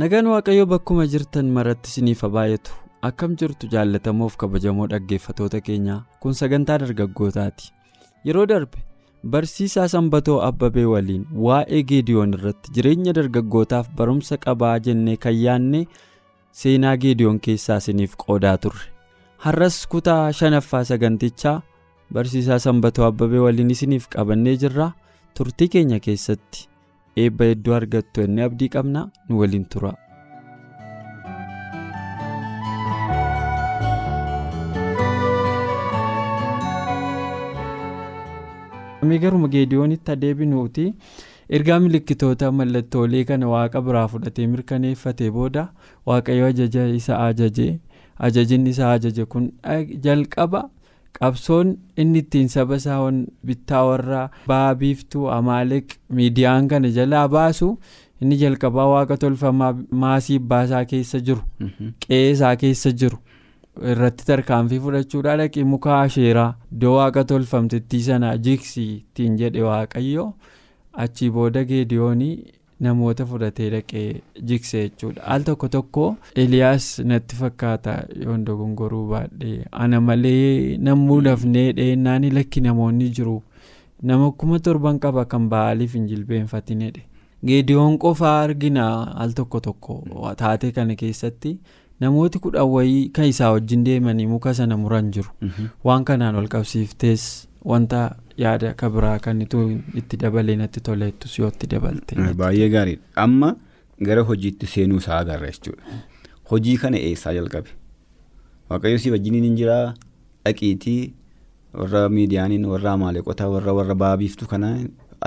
Nagaan waaqayyoo bakkuma jirtan maratti isiniif haa baay'atu akkam jirtu jaallatamoof kabajamoo dhaggeeffatoota keenyaa kun sagantaa dargaggootaati. Yeroo darbe barsiisaa sanbatoo abbabee waliin waa'ee geediyoon irratti jireenya dargaggootaaf barumsa qabaa jennee kan yaanne seenaa geediyoon keessaa isiniif qoodaa turre. Har'as kutaa shanaffaa sagantichaa barsiisaa sanbatoo abbabee waliin isiniif qabannee jirra turtii keenya keessatti eebba hedduu argattu inni abdii qabna nu waliin tura. garuma geediyoonitti adeebinuuti. Ergaa milikkitoota mallattoolee kana waaqa biraa fudhatee mirkaneeffate booda waaqayyo ajaja isa ajaje. Ajajinni isa ajaje kun jalqaba qabsoon inni ittiin saba isaa bittaa warra ba'aa biiftuu amaaleq miidiyaan kana jalaa baasu inni jalqabaa waaqa tolfamaa maasii baasaa keessa jiru qe'ee isaa keessa jiru. irratti tarkaanfii fudhachuudhaa dhaqee muka asheeraa iddoo waaqa tolfamtettii sana jigsii ittiin jedhe waaqayyo achii booda geediyoonii namoota fudhatee dhaqee jigse jechuudha. Al tokko tokko eliyaas natti fakkaata yoon dogongoruu baadhee ana malee nammuu lafnee dheennaan lakki namoonni jiru. Nama kuma torban qaba kan ba'aaliif hin jilbeenfatinedhe geediyoon qofaa argina al tokko tokko. Taatee kana keessatti. namooti kudhan wayii kan isaa wajjin deemanii muka sana muran jiru. Waan kanaan ol qabsiiftees wanta yaada kabiraa kan itti dabalee natti toleettus yoo itti dabalte. baay'ee gaariidha amma gara hojiitti seenuu isaa agarra jechuudha hojii kana eessaa jalqabe waaqayyo si wajjin hin jiraa dhaqiitii warra miidiyaaniin warra amaaleeqotaa warra warra baabiiftu kana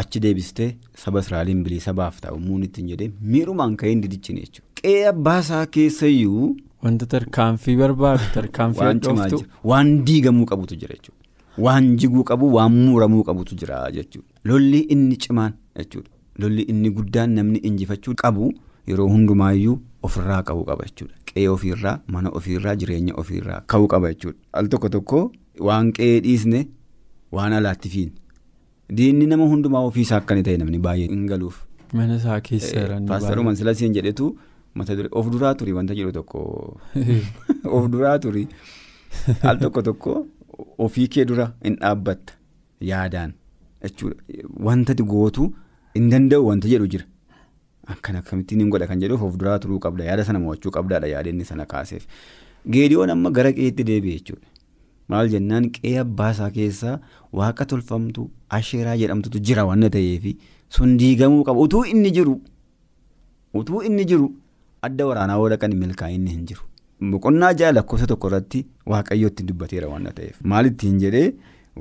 achi deebistee saba israa'eliin bilisa baaftaa uumuun ittiin jedhee miirumaan ka'ee hin didichine jechuudha. qe'ee abbaasaa keessayyuu. wanta tarkaanfii barbaadu tarkaanfii waan diigamuu qabutu jira jechuudha. Waan jiguu qabu waan muramuu qabutu jira jechuudha. lolli inni cimaan jechuudha. lolli inni guddaan namni injifachuu qabu yeroo hundumaayyuu ofirraa qabu qaba jechuudha. qe'ee ofiirraa mana ofiirraa jireenya ofiirraa ka'uu qaba jechuudha. al tokko tokko waan qe'ee dhiisne waan alaatti fiin. diinni nama hundumaa ofiisaa akka ta'e namni baay'ee hin galuuf. mana isaa keessa jiran. Paasterumaan silasiin jedhetu mata duree of duraa turi wanta jedhu tokko of duraa turi al tokko tokko ofii kee dura hin dhaabbatta yaadaan jechuudha wanta gootu hin danda'u wanta jedhu jira. Akkan akkamittiin hin godha kan jedhuuf of duraa turuu qabda. Yaada sana mo'achuu qabdaadha yaada inni sana kaaseef. Geediyoon amma gara qeetti deebi'e jechuudha. maal jennaan qe'ee abbaasaa keessaa waaqa tolfamtu asheeraa jedhamtutu jira waan ta'eefi sun diigamuu qaba utuu inni jiru utuu inni jiru adda waraanaa yoo dhaqan milkaa'inni hin jiru. Boqonnaa ja'a lakkoofsa tokko irratti waaqayyootti dubbateera waan ta'eef maal ittiin jedhee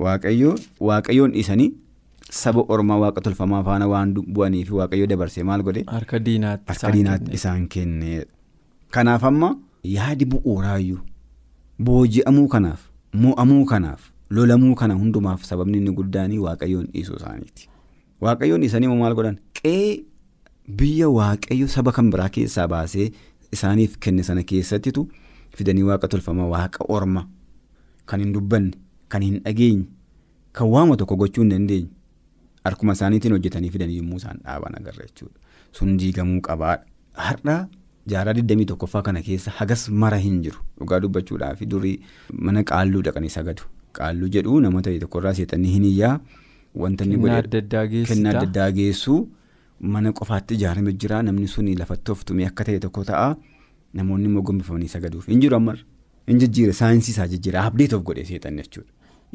waaqayyoo waaqayyoon dhiisanii saba ormaa waaqa tolfamaa faana waan bu'anii fi waaqayyoo dabarsee maal godhe. harka diinaatti isaan kenne. kanaaf amma yaadi bu'uuraayyuu booji'amuu kanaaf. mo'amuu kanaaf lolamuu kana hundumaaf sababni inni guddaanii waaqayyoon dhiisuu isaaniiti waaqayyoon dhiisanii maal godhan qe'ee biyya waaqayyo saba kan biraa keessaa baasee isaaniif kenne sana keessattitu fidanii waaqa tolfama waaqa orma kan hin dubbanne kan hin dhageenye kan waama tokko gochuu hin dandeenye harkuma isaaniitiin hojjetanii fidanii yommuu isaan dhaaban agarra jechuudha. Sun diigamuu qabaadha. Har'a. Jaaraa 21ffaa kana keessa hagas mara hin jiru. Dhugaa dubbachuudhaaf durii mana qaalluu dhaqanii sagadu. Qaalluu jedhu nama ta'e tokkorraa seexanii hin iyyaa. Wanta inni godhe kennaa adda addaa geessu mana qofaatti ijaarame jira namni sun lafatti of tumee akka ta'e tokko ta'a namoonni immoo gombifamanii sagaduuf hin jiru amma hin jijjiire saayinsii isaa jijjiira abdeet of godhee seexan jechuudha.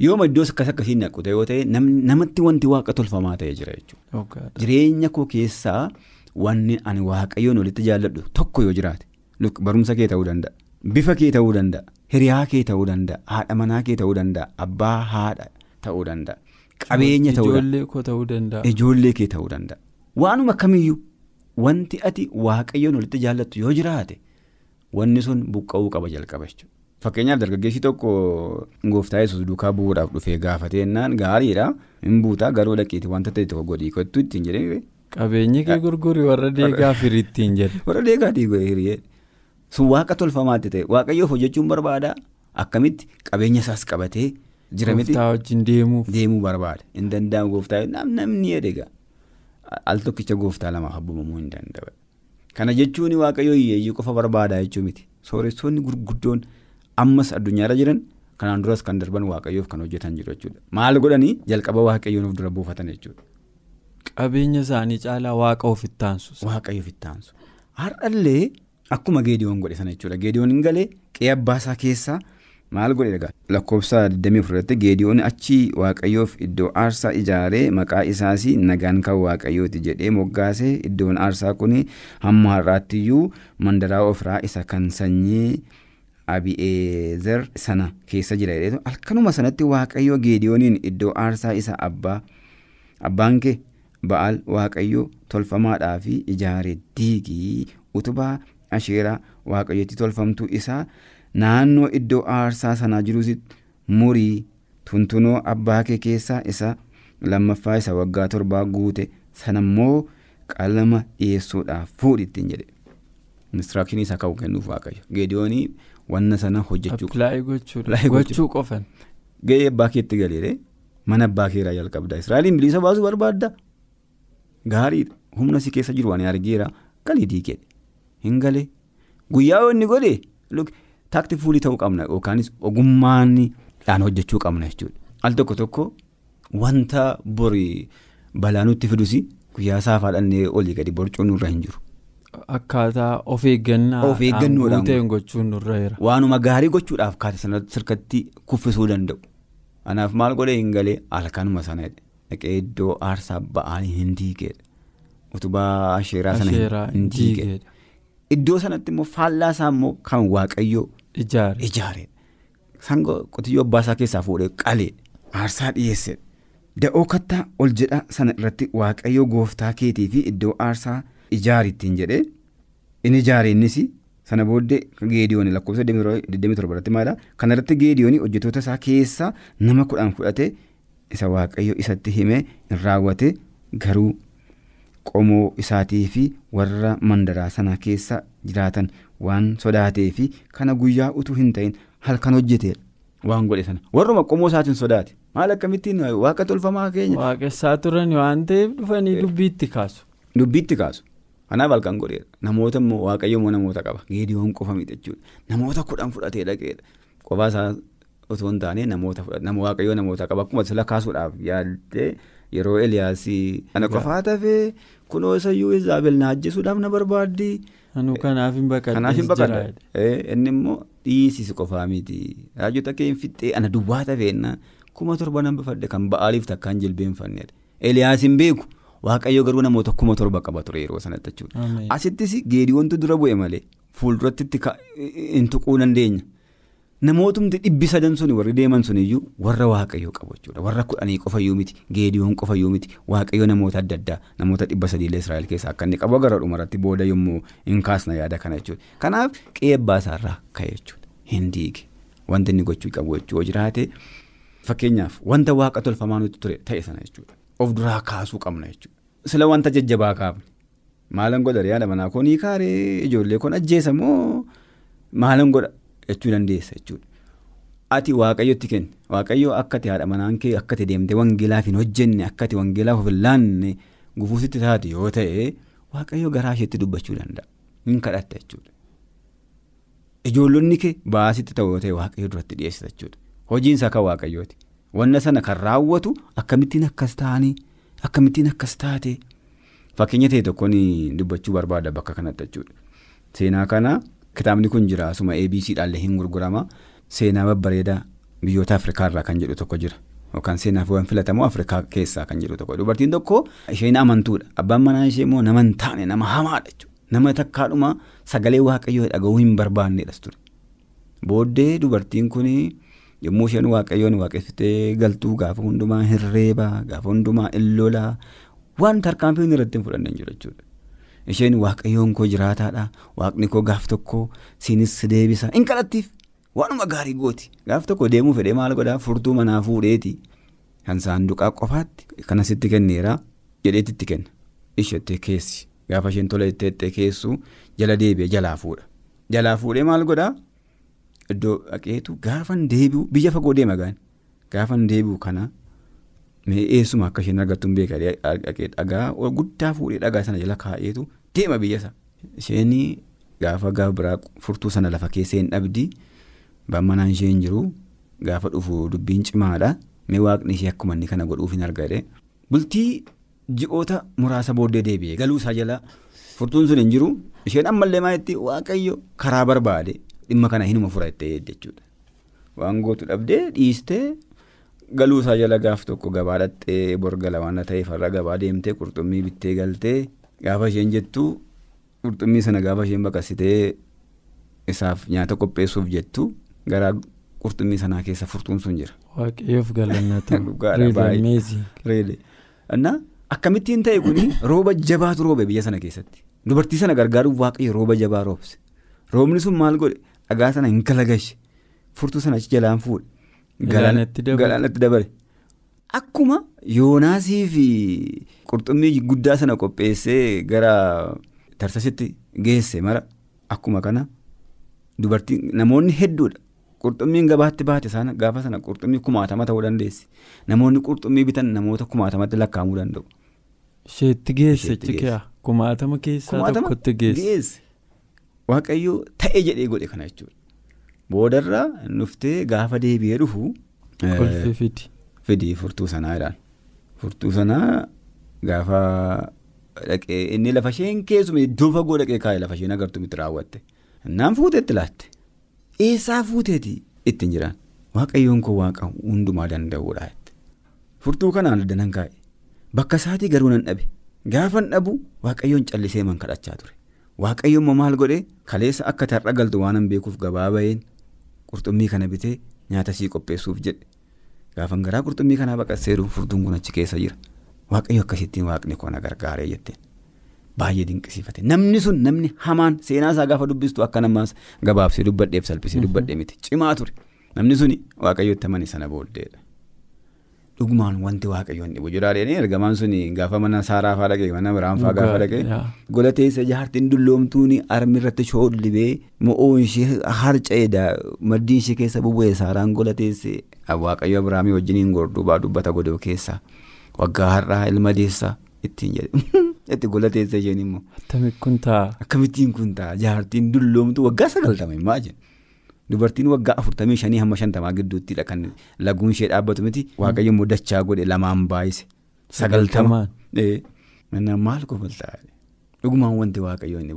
Yooma iddoo akkas akkasiin naqute yoo ta'e namatti wanti waaqa tolfamaa ta'e jira jechuudha. Jireenya koo keessaa. Wanni ani waaqayyoon walitti jaalladhu tokko yoo jiraate barumsa kee ta'uu danda'a bifa kee ta'uu danda'a hiriyaa kee ta'uu danda'a haadha manaa kee ta'uu danda'a abbaa haadha ta'uu danda'a qabeenya ta'uu danda'a. Ijoollee kee ta'uu danda'a. Waanuma kamiyyuu wanti ati waaqayyoon walitti jaallattu yoo jiraate wanni sun buqqa'uu qaba jalqaba jechuudha. Fakkeenyaaf dargaggeessi tokko gooftaa yesuus duukaa bu'uudhaaf dhufee gaafatee jennaan gaariidha. Hin buutaa garuu dhaqiiti wanta ta'e tokko godhii kottu ittiin jedhee Qabeenyi kee gurguri warra deegaa firiittiin jedhe. warra deegaa hiriyee sun waaqa tolfamaatti ta'e waaqayyoof hojjechuun barbaada. Akkamitti? Qabeenya isaas qabatee jira miti. Gooftaa wajjin deemuu barbaada. Hin danda'amu gooftaa. Nam namni edegaa al tokkicha gooftaa lamaaf abbumamuu hin danda'u. Kana jechuun waaqayyoo hiyyeeyyii qofa barbaada jechuu miti. Sooressoonni gurguddoon ammas addunyaarra jiran kanaan duras kan darban waaqayyoof kan hojjetan jiru jechuudha. Maal godhanii? Jalqaba waaqayyoon of dura buufatan jechuudha. Qabeenya isaanii caalaa waaqa ofitti aansu. waaqayyoof itti aansu. Har'allee akkuma geediyoon godhe sana jechuudha. Geediyoon hin galee qe'ee abbaasaa keessaa maal godhe egaa lakkoofsa 24 irratti geediyoon achii waaqayyoof iddoo aarsaa ijaaree maqaa isaas nagaan kan waaqayyooti jedhee moggaasee iddoon aarsaa kun hamma har'aattiyyuu mandaraa ofraa isa kan sanyii abi'eezer sana keessa jira jedheetu halkanuma sanatti waaqayyoo geediyooniin iddoo aarsaa isa abbaa abbaan kee ba'aal waaqayyoo tolfamaadhaa fi ijaare diigii utubaa asheeraa waaqayyotti tolfamtuu isaa naannoo iddoo aarsaa sanaa jirus murii tuntunoo abbaa kee keessaa isa lammaffaa isa waggaa torbaa guute sanammoo qalama dhiyeessuudhaaf fuudhi ittiin jedhe inistiraakshini isa ka'u kennuuf waaqayyo. Geediyoonii wanna sana hojjechuu Appilaayi gochuudha. Gochuu. Qofan. ga'ee abbaa keetti galeedhe mana abbaa keeraa jalqabda israa'eliin bilisa baasuu barbaadda? Gaariidha humna si keessa jiru ani argeera. Galii diigedhe hin galee. Guyyaa inni godhe taakti fuulii ta'uu qabna yookaanis ogummaadhaan hojjechuu qabna jechuudha al tokko tokko wanta bori balaa nutti fidus guyyaa saafaadhannee olii gadi borcuun nurra hin jiru Akkaataa of eeggannaa. Of eeggannoodhaan gochuun nurra jira. waanuma gaarii gochuudhaaf kaate sana sirkatti kuffisuu danda'u. Anaaf maal godhee hin galee halkanuma sana dhaqee iddoo aarsaa ba'anii hin diigedha. Utubaa asheeraa sana hin diigedha. Iddoo sanatti immoo faallaa isaa immoo kan waaqayyoo Ijaare. Sanga qotiyyoo abbaa isaa keessaa fuudhee qalee aarsaa dhiyeessedha. Da'oo kattaa ol jedha sana irratti waaqayyoo gooftaa keetii fi iddoo aarsaa ijaari ittiin jedhee inni ijaare innis sana booddee geediyoon lakkoofsa 27 irratti maala kana irratti geediyoon hojjetoota isaa keessaa nama kudhan fudhate isa waaqayyo isatti hime hin raawwate garuu qomoo isaatii fi warra mandaraa sana keessa jiraatan waan sodaatee fi kana guyyaa utuu hin ta'in halkan hojjeteedha waan godhe sana warruma qomoo isaatiin sodaate maal akkamittiin waaqa tolfamaa keenya Waaqessaa turan waan ta'eef dhufanii dubbiitti kaasu. dubbiitti kaasu. Kanaaf halkan godheera. Namoota immoo waaqayyo immoo namoota qaba. Geediyoon qofa miti jechuudha. Namoota kudhan fudhatee dhaqeedha. Qofaa isaa otoo hin taane namoota fudhate. Nama waaqayyo namoota qaba. Akkuma sila kaasuudhaaf yaaddee yeroo Eliyaasii ana qofaa tafee kunoo isayyuu Izaabel na ajjeesuudhaaf na barbaaddi. Anuu kanaaf hin Kanaaf hin baqadha. jira. Inni immoo dhiisisi qofaa miti. Raajota kee hin fixxee ana duwwaa tafeenna kuma torba nan bifadhe kan ba'aaliif takkaan jilbeenfannedha. Eliyaas hin beeku. Waaqayyo garuu namoota kuma torba qaba ture yeroo sanatti jechuudha. Asittis geediyoontu dura bu'e malee fuulduratti itti ka- hin tuquu dandeenya. Namootumti dhibbi sadan suni warri deeman suniyyuu warra waaqayyoo qabu jechuudha. Warra kudhanii qofayyuu miti. Geediyoon qofayyuu miti. Waaqayyo namoota adda addaa namoota dhibba sadiilee Israa'el keessaa akka inni qabu gara dhumarratti booda yommuu hin kaasna yaada kana jechuudha. Kanaaf qe'ee abbaa isaarraa ka'e jechuudha. Hin diige. Wanti inni gochuu qabu jechuu jiraate fakkeenyaaf wanta waaqa tolfamaa nutti ture ta'e sana jechuudha. Of duraa kaasuu qabna jechuudha. Sila wanta jajjabaa kaafne. Maalan godha yaada manaa koon hiikaaree ijoollee koon ajjeesa moo maalan godha jechuu dandeessa jechuudha. Ati waaqayyotti kenne waaqayyo akka ati haadha manaan kee akka ati deemtee wangeelaaf hin hojjenne akka ati wangeelaaf of hin laanne gufuusitti taate yoo ta'e waaqayyo garaa isheetti dubbachuu danda'a. Hin kadhatta jechuudha. Ijoollonni kee baasitti ta'u yoo ta'e waaqayyo duratti dhiyeessita jechuudha. Hojiinsa kan waaqayyooti. Wanna sana kan raawwatu akkamittiin akkas ta'anii akkamittiin akkas taate fakkeenya ta'e tokkoon dubbachuu barbaada bakka kanatti jechuudha. Seenaa kana kitaabni kun jira asuma ABC dhaallee hin gurgurama. Seenaa babbareedaa biyyoota Afrikaa irraa kan jedhu tokko jira. Yookaan seenaafwan filatamoo Afrikaa keessaa kan jedhu tokko. Dubartiin tokko isheen amantuudha. Abbaan manaa ishee immoo nama hin taane nama hamaadha jechuudha. Nama takkaadhuma sagalee waaqayyoo dhaga'uu hin barbaannedhas ture. Booddee dubartiin kun yommuu isheen waaqayyoon waaqessitee galtuu gaafa hundumaa hirreebaa gaafa hundumaa illolaa waan tarkaanfiin irratti hin fudhanne jiru jechuudha. Isheen waaqayyoon koo jiraataadha. Waaqni koo gaaf tokko siinis deebisa. Hin kadhattiif waanuma gaarii gooti. Gaaf tokko deemuu fedhee maal godhaa? Furtuu manaa fuudheeti. Kan saanduqaa qofaatti kanasitti kenneera jedheetti itti kenna. Isheettee keessi. Gaafa isheen tola itti keessu jala deebi'e jalaa fuudha. Jalaa fuudhee maal godhaa? Iddoo dhaqeetu gaafan deebi'u biyya fagoo deema gaan gaafan deebi'u kana mee eessuma akka isheen argattu hin beeka dhaqee dhagaa guddaa fuudhee dhagaa sana jala kaa'eetu deema biyyasa isheen gaafa gaafa biraa furtuu sana lafa keessa hin dhabdi bammanaan ishee hin jiru gaafa dhufu dubbiin cimaadha. Mee waaqni ishee akkuma inni kana godhuuf hin argade bultii ji'oota muraasa booddee deebi'e galuusaa jala furtuun sun hin jiru. Isheen ammallee maalitti waaqayyo karaa barbaade. Dhimma kana hinuma itti jechuudha. Waan gootu dhabdee dhiistee galuusaa jala gaaf tokko gabaa dhattee borgala waan ta'eef har'a gabaa deemtee qurxummii bittee galtee gaafa isheen jettu qurxummii sana gaafa isheen baqasitee isaaf nyaata qopheessuuf jettu gara qurxummii sanaa keessa furtuun sun jira. Waaqayyoof galannata. Dhugaadha baay'ee. Reede. Annaa akkamittiin ta'e kuni rooba jabaatu roobe biyya sana keessatti. Dubartii sana gargaaruuf waaqayyo rooba jabaa roobse. Roobni sun maal godhe dhagaa sana hin galagashe furtuu sana achi jalaan fuudhe. Galaanatti dabale. Akkuma Yoonaasii fi qurxummii guddaa sana qopheessee gara tarsasitti geesse mara akkuma kana dubartii namoonni hedduudha. Qurxummiin gabaatti baate sana gaafa sana qurxummii kumaatama ta'uu dandeessi. Namoonni qurxummii bitan namoota kumaatamatti lakkaa'amuu danda'u. Isheetti geesse cikiyaa kumaatama keessaa tokkotti geesse. Waaqayyo ta'e jedhee godhe kana jechuudha. Boodarraa dhuftee gaafa deebi'ee dhufu. Kolfee fidi. Fidi furtuu sanaa jedhaan. Furtuu sanaa gaafa dhaqee inni lafa isheen keessumaa iddoo fagoo dhaqee kaa'e lafa isheen agartu miti raawwatte. Naan fuuteetti laatte. Eessaa fuuteeti ittiin jiraan waaqayyoon koo waaqa hundumaa danda'uudha. Furtuu kanaan addanan kaa'e bakka isaatii garuu nan dhabe gaafan dhabu waaqayyoon callisee man kadhachaa ture waaqayyoon maal godhe kaleessa akka tarra galtu waan hin beekuuf gabaa baheen qurxummii kana bitee nyaata sii qopheessuuf jedhe gaafan garaa qurxummii kanaa baqasseeru furtuun kun achi keessa jira. Waaqayyo akkasittiin waaqni koo na gargaaree jetteen. Baay'ee dinqisiifate. Namni sun namni hamaan seenaa isaa gaafa dubbistu akka namaas gabaabsee dubbadheef salphisee dubbadhee miti. Cimaa ture. Namni suni waaqayyooti amane sana booddeedha. Dhugumaan wanti waaqayyoon dhibu jiraadheen ergamaan suni gaafa mana saaraa fa'aa dhaqee mana biraan fa'aa gaafa dhaqee gola teessa jaartiin dulloomtuun armi irratti shoollibee mo'oon ishee harca'eedha maddiin ishee keessa bubu'ee saaraan gola teessee waaqayyo Abiraamii wajjiniin gorduubaa dubbata godoo keessa waggaa har'aa ilma deessaa ittiin jedhe. itti gola teessa isheen immoo. Akkamitti kun ta'a. Akkamittiin kun ta'a jaartiin dulloomtu waggaa sagaltama himaa jenna. Dubartiin waggaa afurtamii shanii hamma shantamaa gidduuttidha kan laguun ishee dhaabbatu miti waaqayyo immoo dachaa godhe lamaan baay'ise. Sagaltama. Maal kofaltaa dhugumaan wanti waaqayyo inni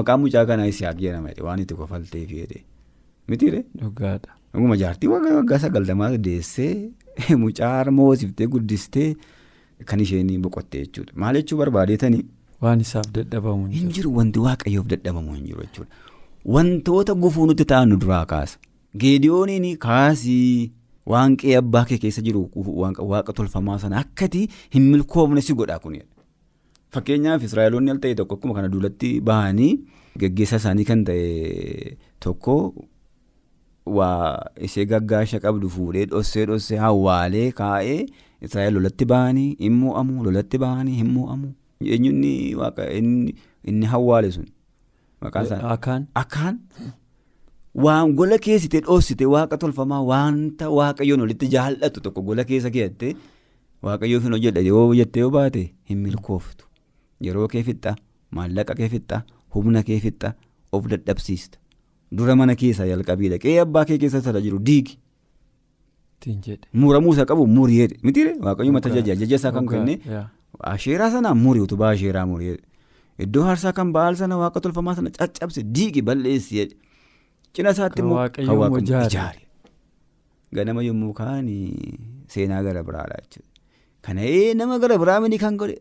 maqaan mucaa kanaa Isihaaq jedhama waan itti kofalteef jedhee mitiire. Dhugaadha. Dhuguma jaartii waggaa sagaltamaa deessee mucaa harma hoosiftee guddistee. Kan isheen boqotte jechuudha. Maal jechuu barbaadeetanii. Waan isaaf dadhabamu hin jiru. wanti waaqayyoof dadhabamu hin jiru jechuudha. Wantoota gufuu nutti ta'an nu duraa kaasa. Geediyooniin kaasii waan qe'ee abbaa kee keessa jiru waaqa tolfamaa sana akkati hin milkoofne si godhaa kunidha. Fakkeenyaaf Israa'eloonni al ta'e tokko akkuma kana duulatti bahanii geggeessaa isaanii kan ta'e tokko waa ishee gaggaasha qabdu fuudhee dhossee dhossee hawaalee kaa'ee. Israa'el lolatti bahanii hin mo'amu lolatti bahanii hin mo'amu eenyuun waaqa inni hawwaale sun? Maqaan isaa? Akaan. akaan waan gola keessite dhoosite waaqa tolfamaa wanta waaqayyoon walitti jaallatu tokko gola keessa keeyatte waaqayyoof hin hojjedha yoo jettee yoo baate hin milkooftu. Yeroo kee fixxa maallaqa kee fixxa humna kee fixxa of dadhabsiista dura mana keessaa jalqabii dhaqee abbaa kee keessa sana jiru diigi. Muramuu isaa qabu murii jedhe. Mitiire waaqayyo mata jajja isaa kan kenne? asheeraa sanaa murii utubaa asheeraa murii jedhe. Iddoo aarsaa kan ba'aal sana waaqa tolfamaa sana caccabse diigi balleessi jedhe. Cina isaatti immoo kan waaqayyo ijaare. ganama yommuu kaan seenaa gara biraadha jechuudha. Kana nama gara biraa mini kan godhe.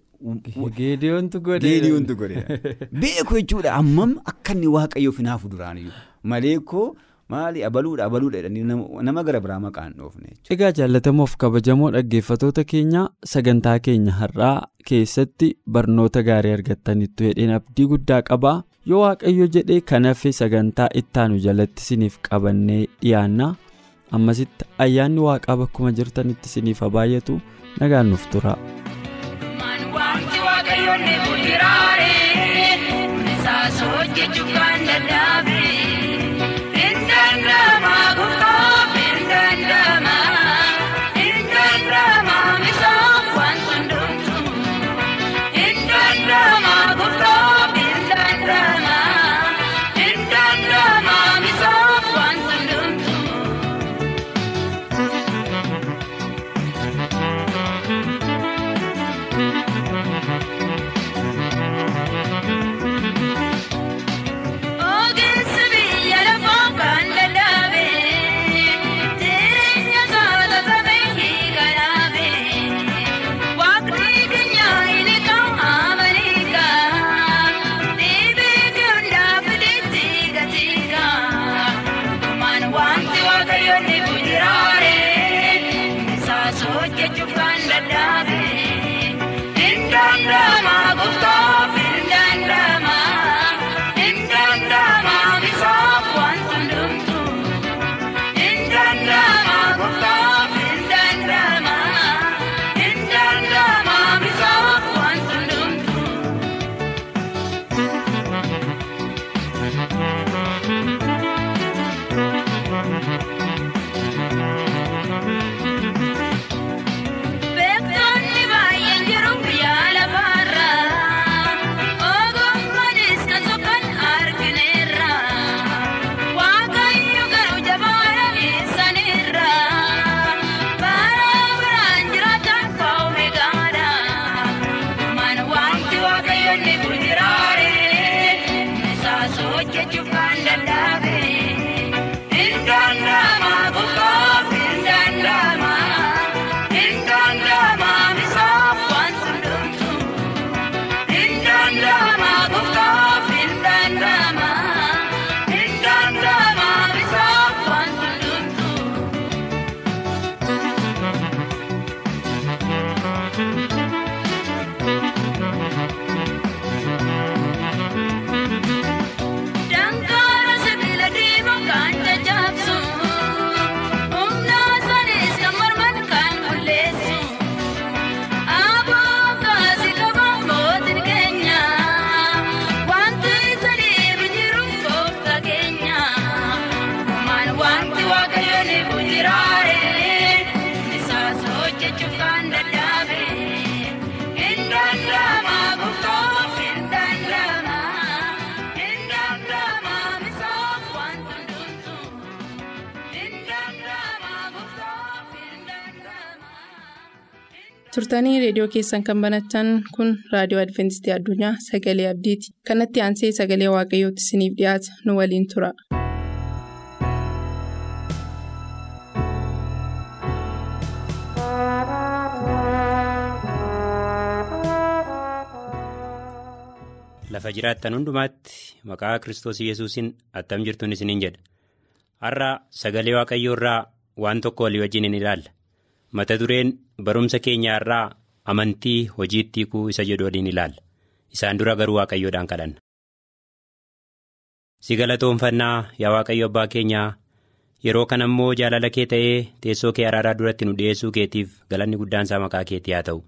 Geediyoontu godhe. Beeku jechuudha. Ammam akka inni waaqayyoof hinaafu duraaniyyuu malee koo maali? Abaluudha abaluudha. Jedhanii nama gara biraa maqaan dhoofne. Egaa jaallatamoof kabajamoo dhaggeeffatoota keenya sagantaa keenya har'aa keessatti barnoota gaarii argattanitti hedheen abdii guddaa qabaa? Yoo waaqayyo jedhee kan hafe sagantaa ittaanu jalatti isiniif qabannee dhiyaanna. Ammasitti ayyaanni waaqaa bakkuma jirtanitti isiniif haa baay'atu nagaan nuuf tura. turtanii reediyoo keessan kan banatan kun raadiyoo adventistii addunyaa sagalee abdiiti kanatti aansee sagalee waaqayyootti isiniif dhiyaata nu waliin tura. Lafa jiraattan hundumaatti maqaa kiristoos yesuusin attam jirtuun isiniin jedha har'a sagalee waaqayyoo irraa waan tokko walii wajjin hin ilaalla mata dureen barumsa keenya irraa amantii hojiitti hiikuu isa jedhu waliin ilaalla isaan dura garuu waaqayyoodhaan kadhanna. si galatoonfannaa yaa waaqayyo abbaa keenyaa yeroo kana immoo jaalala kee ta'ee teessoo kee araaraa duratti nu dhi'eessuu keetiif galanni guddaan isaa maqaa keetii haa ta'u.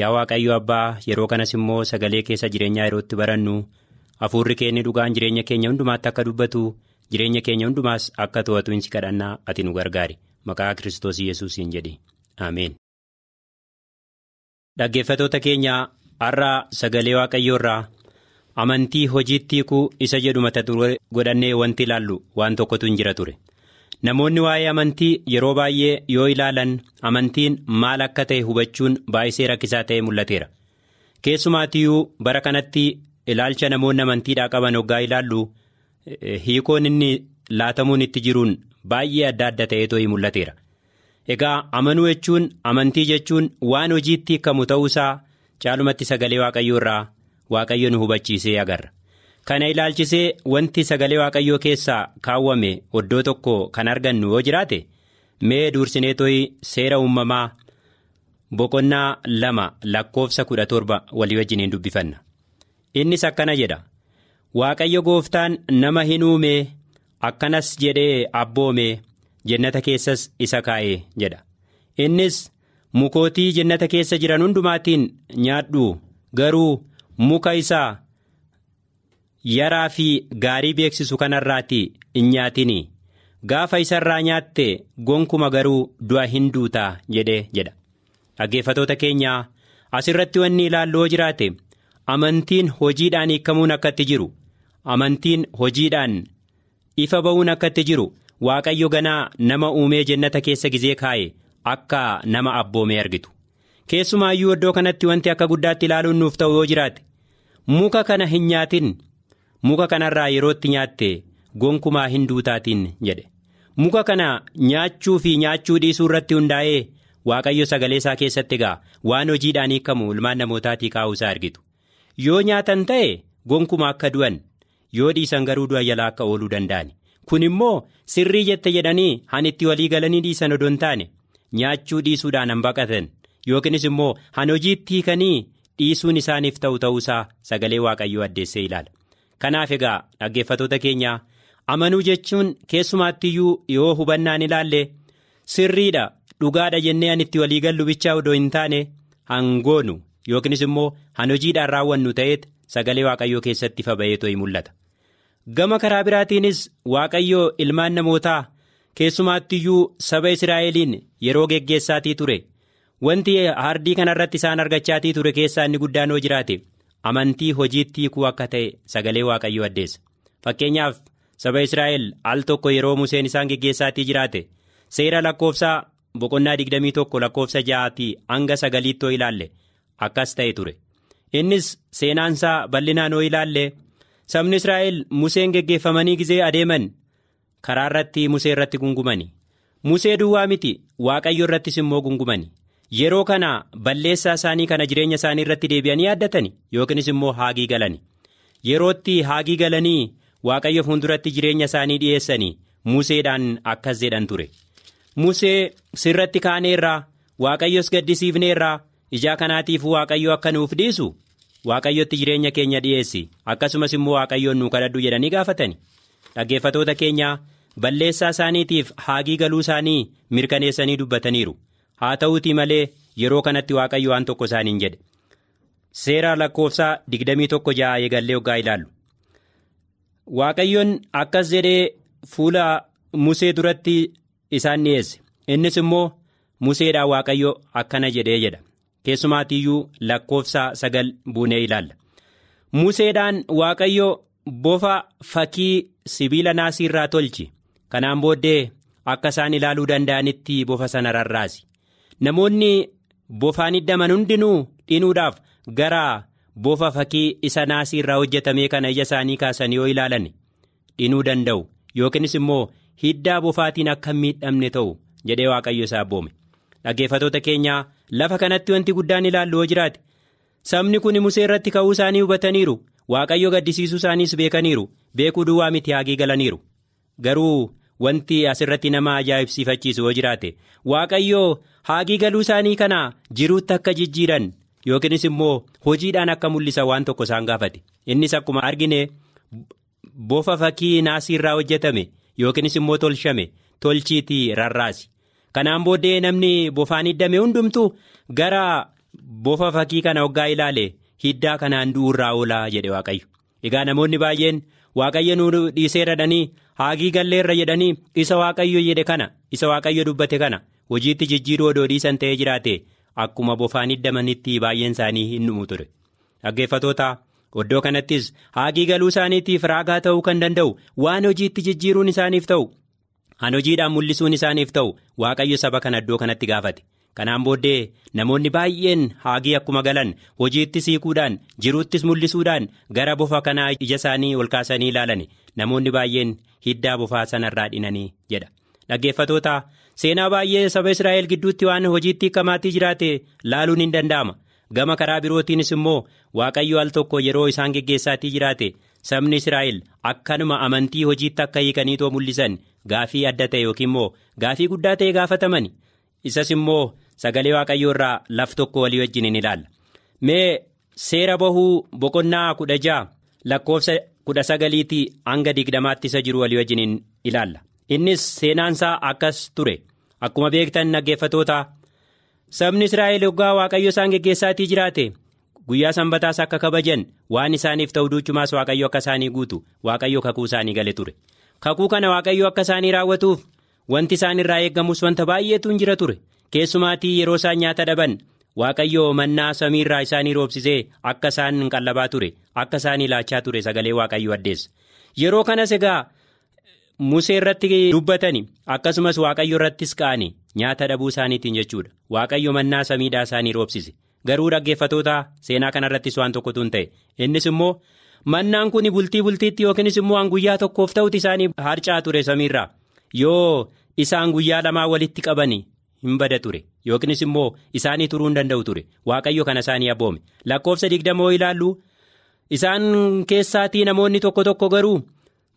Yaa waaqayyo abbaa yeroo kanas immoo sagalee keessa jireenyaa yerootti barannu hafuurri keenya dhugaan jireenya keenya hundumaatti akka dubbatu jireenya keenya hundumaas akka to'atu si kadhannaa ati nu gargaari maqaa kiristoos yesuusiin jedhi ameen. dhaggeeffatoota keenya har'a sagalee waaqayyoo irraa amantii hojiitti hiikuu isa jedhu mata godhannee wanti ilaallu waan tokkotu hin jira ture. Namoonni waa'ee amantii yeroo baay'ee yoo ilaalan amantiin maal akka ta'e hubachuun baay'isee rakkisaa ta'ee mul'ateera. Keessumaatiyyuu bara kanatti ilaalcha namoonni amantiidhaa qaban hoggaa ilaallu hiikoon inni laatamuun itti jiruun baay'ee adda adda ta'ee too'ii mul'ateera. Egaa amanuu jechuun amantii jechuun waan hojiitti hiikamu ta'uusaa caalumatti sagalee waaqayyoo irraa waaqayyo nu hubachiisee agarra kana ilaalchisee wanti sagalee waaqayyoo keessaa kaawwame oddoo tokko kan argannu yoo jiraate mee duursinee tooyi seera uumamaa boqonnaa lama lakkoofsa kudha torba walii wajjiniin dubbifanna. Innis akkana jedha. Waaqayyo gooftaan nama hin uumee akkanas jedhee abboomee jennata keessas isa kaa'ee jedha. Innis mukootii jennata keessa jiran hundumaatiin nyaadhu garuu muka isaa yaraa fi gaarii beeksisu kanarraati hin nyaatinii gaafa isarraa nyaatte gonkuma garuu du'a hin duutaa jedhee jedha. Dhaggeeffatoota keenyaa asirratti wanni ilaalloo jiraate amantiin hojiidhaan hiikamuun akkatti jiru. Amantiin hojiidhaan ifa ba'uun akkatti jiru. Waaqayyo ganaa nama uumee jennata keessa gizee kaa'e akka nama abboomee argitu. Keessumaayyuu iddoo kanatti wanti akka guddaatti ilaaluun nuuf ta'u yoo jiraate muka kana hin nyaatin muka kanarraa yerootti nyaatte gonkumaa hin duutaatiin jedhe. Muka kana nyaachuu fi nyaachuu dhiisuu irratti hundaa'ee waaqayyo sagalee isaa keessatti egaa waan hojiidhaan hiikamu ilmaan namootaatii kaa'uu isaa argitu. Yoo nyaatan ta'e gonkuma akka du'an yoo dhiisan garuu du'a jalaa akka ooluu danda'an kun immoo sirrii jette jedhanii han itti walii galanii dhiisan odoo hin taane nyaachuu dhiisuudhaan han baqatan. Yookiinis immoo han hojiitti hiikanii dhiisuun isaaniif ta'u ta'uusaa sagalee waaqayyoo addeessee ilaala kanaaf egaa dhaggeeffatoota keenyaa amanuu jechuun keessumaattiyyuu yoo hubannaan ilaalle sirriidha dhugaadha jennee an itti walii gallu bichaa odoo hin taane hangoonu yookiinis immoo han hojiidhaan raawwannu ta'eet sagalee waaqayyoo keessatti ifa ba'eetoo mul'ata. Gama karaa biraatiinis waaqayyoo ilmaan namootaa keessumaattiyyuu saba israa'eliin yeroo geggeessaatii ture. Wanti hardii kanarratti isaan argachaatii ture keessaa inni guddaan yoo jiraate amantii hojiitti hiikuu akka ta'e sagalee waaqayyoo addeessa fakkeenyaaf saba israa'el al tokko yeroo museen isaan geggeessaatii jiraate. Seera lakkoofsaa boqonnaa 21 lakkoofsa ja'aatii hanga sagaliittoo ilaalle akkas ta'e ture. Innis seenaansaa bal'inaan yoo ilaalle. Sabni israa'el museen geggeeffamanii gizee adeeman karaa irratti musee irratti gungumani. Musee duwwaa miti waaqayyo irrattis immoo gungumani yeroo kana balleessaa isaanii kana jireenya isaanii irratti deebi'anii yaaddatani yookiinis immoo haagii galani yerootti haagii galanii waaqayyo fuulduratti jireenya isaanii dhi'eessanii museedhaan akkas jedhan ture. Musee sirratti kaaneerraa waaqayyos gaddisiifneerraa ijaa kanaatiif waaqayyo akka nuuf dhiisu? Waaqayyotti jireenya keenya dhi'eessi akkasumas immoo waaqayyoon nuu kadhadhu jedhanii gaafatani dhaggeeffatoota keenyaa balleessaa isaaniitiif haagii galuu isaanii mirkaneessanii dubbataniiru haa ta'uutii malee yeroo kanatti waaqayyo waan tokko isaaniin jedhe. Seera lakkoofsaa 21 ja'a eegallee hoggaa ilaallu. Waaqayyoon akkas jedhee fuula musee duratti isaan dhi'eesse innis immoo museedhaan waaqayyo akkana jedhee jedha. Keessumaatiyyuu lakkoofsa sagal buunee ilaalla. Museedhaan waaqayyo bofa fakkii sibiila naasii irraa tolchi. Kanaan booddee akka isaan ilaaluu danda'anitti bofa sana rarraasi namoonni bofaan hiddaman hundinuu dhinuudhaaf gara bofa fakkii isa naasii irraa hojjetame kana ija isaanii kaasanii yoo ilaalan dhinuu danda'u. Yookiinis immoo hiddaa bofaatiin akka hin miidhamne ta'u jedhee waaqayyo isaa abboome dhaggeeffatoota keenyaa lafa kanatti wanti guddaan ilaallu yoo jiraate sabni kun musee irratti ka'uu isaanii hubataniiru. Waaqayyo gaddisiisuu isaaniis beekaniiru. Beekuu duwwaa miti haagii galaniiru garuu wanti asirratti nama ajaa'ibsiifachiisu yoo jiraate waaqayyo haagii galuu isaanii kana jiruutti akka jijjiiran yookiinis immoo hojiidhaan akka mul'isa waan tokko isaan gaafate. Innis akkuma argine bofa fakkii naasii irraa hojjetame yookiinis immoo tolchame tolchiitii rarraasi. Kanaan booddee namni bofaan hiddame hundumtu gara bofa fakkii kana hoggaa ilaale hiddaa kanaan du'uurraa oolaa jedhe waaqayyo. Egaa namoonni baay'een waaqayyo nu dhiisee radhanii haagii galleerra jedhanii isa waaqayyo jedhe kana isa waaqayyo dubbate kana hojiitti jijjiiruu odoo dhiisan ta'ee jiraate akkuma bofaan hiddamanitti baay'een isaanii hin dhumu ture. Dhaggeeffatoota iddoo kanattis haagii galuu isaaniitiif raagaa ta'uu kan danda'u waan hojiitti jijjiiruun isaaniif ta'u han hojiidhaan mul'isuun isaaniif ta'u waaqayyo saba kana iddoo kanatti gaafate kanaan booddee namoonni baay'een haagii akkuma galan hojiitti siikuudhaan jiruuttis mul'isuudhaan gara bofa kanaa ija isaanii ol kaasanii ilaalan namoonni baay'een hiddaa bofaa sanarraa dhinanii jedha. Dhaggeeffatoota seenaa baay'ee saba israa'el gidduutti waan hojiitti hiikamaatii jiraate laaluun hin danda'ama. Gama karaa birootiinis immoo waaqayyo al tokko yeroo isaan geggeessaatii jiraate. Sabni israa'el akkanuma amantii hojiitti akka hiikaniitoo mul'isan gaafii adda ta'e yookiin immoo gaafii guddaa ta'e gaafataman isas immoo sagalee waaqayyoo irraa laf tokko walii wajjin in ilaalla mee seera bahuu boqonnaa kudha ja'a lakkoofsa kudha sagaliitii hanga digdamaatti isa jiru walii wajjin in ilaalla innis seenaansaa akkas ture. Akkuma beektan dhaggeeffatoota sabni israa'el hoggaa waaqayyo isaan geggeessaatii jiraate guyyaa sanbataas akka kabajan waan isaaniif ta'u duuchumaas waaqayyo akka isaanii guutu waaqayyo kakuu isaanii gale ture. Kakuu kana waaqayyo akka isaanii raawwatuuf wanti isaan irraa eeggamus wanta baay'eetu jira ture keessumaatii yeroo isaan nyaata dhaban waaqayyo mannaa samiirraa isaanii roobsisee akka isaan qallabaa ture akka isaan ilaachaa ture sagalee waaqayyo addeessa yeroo kanas egaa musee irratti dubbatani akkasumas waaqayyo irrattis ka'ani nyaata dhabuu isaaniitiin jechuudha. Waaqayyo mannaa samiidhaa isaanii roobsise garuu dhaggeeffatoota seenaa kanarrattis waan tokkotu hin ta'e. Innis immoo mannaan kun bultii bultiitti yookiinis immoo an guyyaa tokkoof ta'uti isaanii harcaa ture samiirraa yoo isaan guyyaa lamaa walitti qabani hin bada ture. Yookiinis immoo isaanii turuu hin danda'u ture. Waaqayyo kana isaanii abboome lakkoofsa digdamoo ilaallu. Isaan keessaatii namoonni tokko tokko garuu.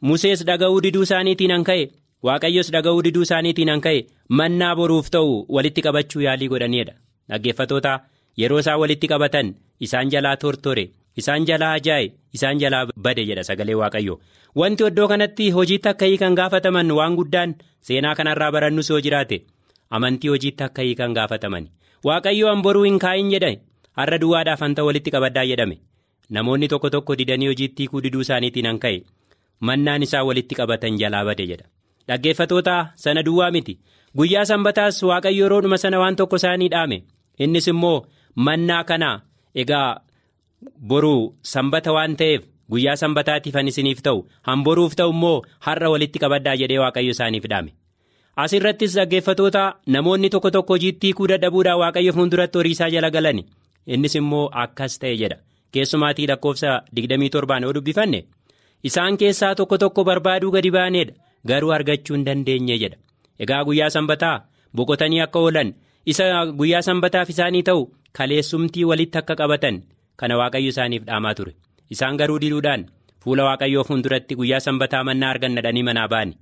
Musees dhaga'uu diduu isaaniitiin an ka'e. Waaqayyos dhaga'uu diduu isaaniitiin an ka'e. Mannaa boruuf ta'u walitti qabachuu yaalii godhaniidha dhaggeeffatoota yeroo isaan walitti qabatan isaan jalaa tortore isaan jalaa ajaaye isaan jalaa bade jedha sagalee waaqayyo wanti iddoo kanatti hojiitti akka hiikan gaafataman waan guddaan seenaa kanarraa barannus yoo jiraate amantii hojiitti akka hiikan gaafataman waaqayyo an boruu hin kaa'in jedhe har'a duwwaadhaaf hanta walitti qabaddaa jedhame. Namoonni tokko tokko didanii hojiitti hiikuu diduu isaaniitiin an ka'e. mannaan isaa walitti qabatan jalaa bade jedha. Dhaggeeffatoota sana duwwaa miti. Guyyaa sanbataas waaqayyo yeroodhuma sana waan tokko isaanii dhaame. Innis immoo mannaa kana egaa boruu sanbata waan ta'eef guyyaa sanbataatiif han isiniif ta'u. Han boruuf ta'u immoo har'a walitti qabaddaa jedhee waaqayyo isaaniif dhaame asirrattis dhaggeeffatoota namoonni tokko tokko hojiitti hiikuu dadhabuudhaan waaqayyo fuulduratti horii isaa jala galan innis immoo akkas ta'e jedha. Keessumaatii lakkoofsa 27 yoo dubbifanne. isaan keessaa tokko tokko barbaaduu gadi baaneedha. Garuu argachuu hin dandeenye jedha. Egaa guyyaa sanbataa boqotanii akka oolan isa guyyaa sanbataaf isaanii ta'u kaleessumtii walitti akka qabatan kana waaqayyo isaaniif dhaamaa ture. Isaan garuu diduudhaan fuula waaqayyoo fuulduratti guyyaa sanbataa mannaa argannadhanii manaa ba'ani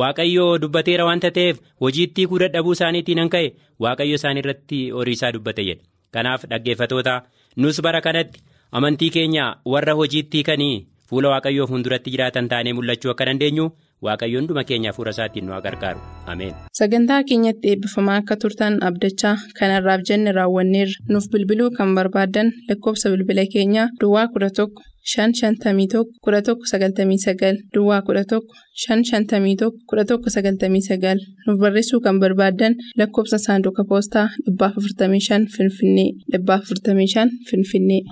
waaqayyo dubbateera wanta ta'eef hojiitti hiikuu dadhabuu isaaniitiin an ka'e waaqayyo isaan irratti horii isaa dubbate jedha kanaaf dhaggeeffatoota nus bara kanatti amantii keenya warra hojiitti hiikanii. fuula waaqayyoo fuulduratti jiraatan taanee mul'achuu akka dandeenyu waaqayyoon dhuma keenya hafuura isaatiin nu gargaaru ameen. sagantaa keenyatti eebbifamaa akka turtan abdachaa kanarraaf jenne raawwanneerra nuuf bilbiluu kan barbaaddan lakkoofsa bilbila keenyaa duwwaa 11 551 1199 duwwaa 11 551 1199 nuuf barreessuu kan barbaaddan lakkoofsa saanduqa poostaa 455 finfinnee 455 finfinnee.